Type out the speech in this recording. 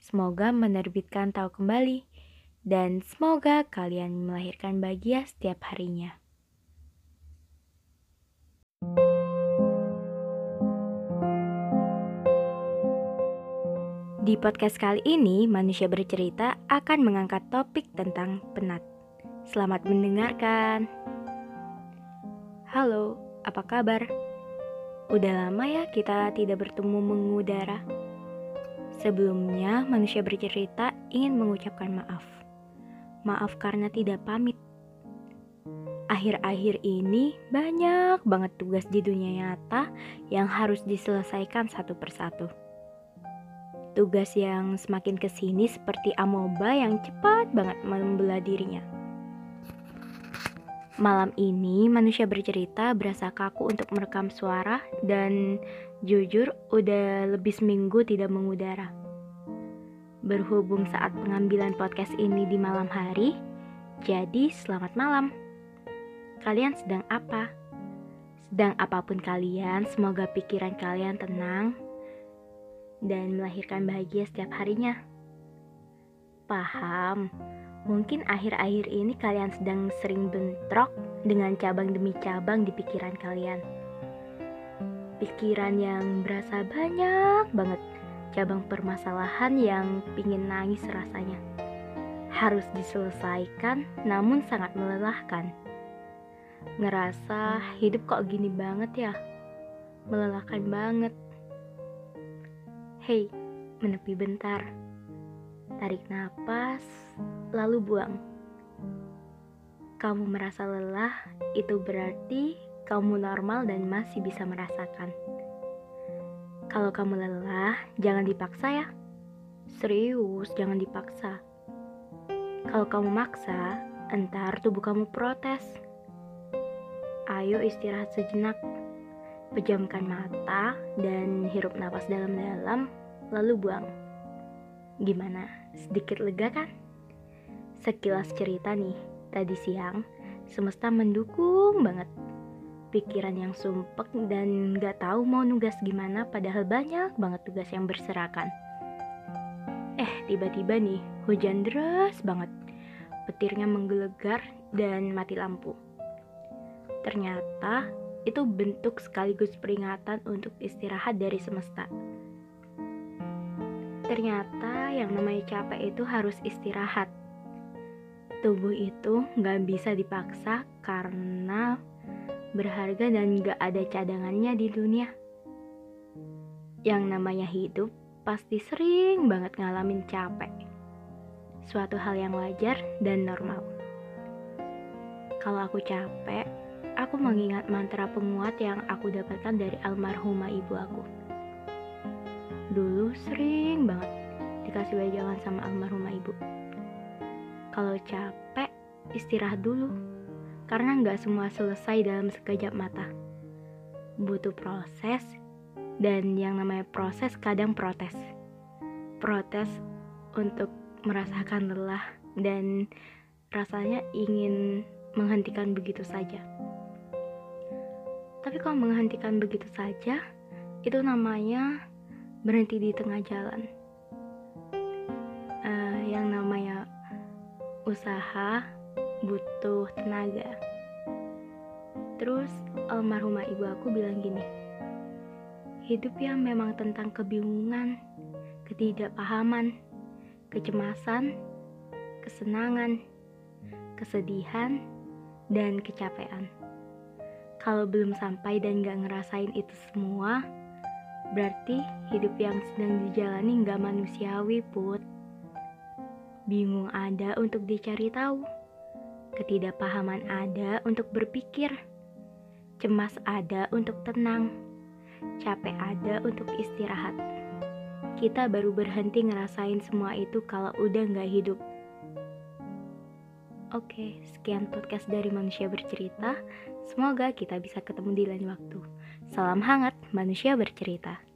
Semoga menerbitkan tahu kembali dan semoga kalian melahirkan bahagia setiap harinya. Di podcast kali ini, manusia bercerita akan mengangkat topik tentang penat. Selamat mendengarkan. Halo, apa kabar? Udah lama ya kita tidak bertemu mengudara. Sebelumnya, manusia bercerita ingin mengucapkan maaf. Maaf karena tidak pamit. Akhir-akhir ini banyak banget tugas di dunia nyata yang harus diselesaikan satu persatu. Tugas yang semakin ke sini seperti amoeba yang cepat banget membelah dirinya. Malam ini manusia bercerita berasa kaku untuk merekam suara dan jujur udah lebih seminggu tidak mengudara. Berhubung saat pengambilan podcast ini di malam hari, jadi selamat malam. Kalian sedang apa? Sedang apa pun kalian, semoga pikiran kalian tenang dan melahirkan bahagia setiap harinya. Paham? Mungkin akhir-akhir ini kalian sedang sering bentrok dengan cabang demi cabang di pikiran kalian. Pikiran yang berasa banyak banget cabang permasalahan yang pingin nangis rasanya. Harus diselesaikan namun sangat melelahkan. Ngerasa hidup kok gini banget ya? Melelahkan banget. Hei, menepi bentar. Tarik nafas, lalu buang. Kamu merasa lelah, itu berarti kamu normal dan masih bisa merasakan. Kalau kamu lelah, jangan dipaksa ya. Serius, jangan dipaksa. Kalau kamu maksa, entar tubuh kamu protes. Ayo istirahat sejenak. Pejamkan mata dan hirup nafas dalam-dalam, lalu buang. Gimana? Sedikit lega kan? Sekilas cerita nih, tadi siang semesta mendukung banget. Pikiran yang sumpek dan gak tahu mau nugas gimana padahal banyak banget tugas yang berserakan. Eh, tiba-tiba nih, hujan deras banget. Petirnya menggelegar dan mati lampu. Ternyata itu bentuk sekaligus peringatan untuk istirahat dari semesta. Ternyata yang namanya capek itu harus istirahat. Tubuh itu nggak bisa dipaksa karena berharga dan gak ada cadangannya di dunia. Yang namanya hidup pasti sering banget ngalamin capek. Suatu hal yang wajar dan normal. Kalau aku capek, aku mengingat mantra penguat yang aku dapatkan dari almarhumah ibu aku. Dulu sering banget dikasih wejangan sama almarhumah ibu. Kalau capek, istirahat dulu. Karena nggak semua selesai dalam sekejap mata. Butuh proses, dan yang namanya proses kadang protes. Protes untuk merasakan lelah dan rasanya ingin menghentikan begitu saja. Tapi kalau menghentikan begitu saja, itu namanya berhenti di tengah jalan. Uh, yang namanya usaha butuh tenaga. Terus almarhumah ibu aku bilang gini, hidup yang memang tentang kebingungan, ketidakpahaman, kecemasan, kesenangan, kesedihan, dan kecapean. Kalau belum sampai dan gak ngerasain itu semua, berarti hidup yang sedang dijalani gak manusiawi, Put. Bingung ada untuk dicari tahu, ketidakpahaman ada untuk berpikir, cemas ada untuk tenang, capek ada untuk istirahat. Kita baru berhenti ngerasain semua itu kalau udah gak hidup. Oke, sekian podcast dari Manusia Bercerita. Semoga kita bisa ketemu di lain waktu. Salam hangat, Manusia Bercerita.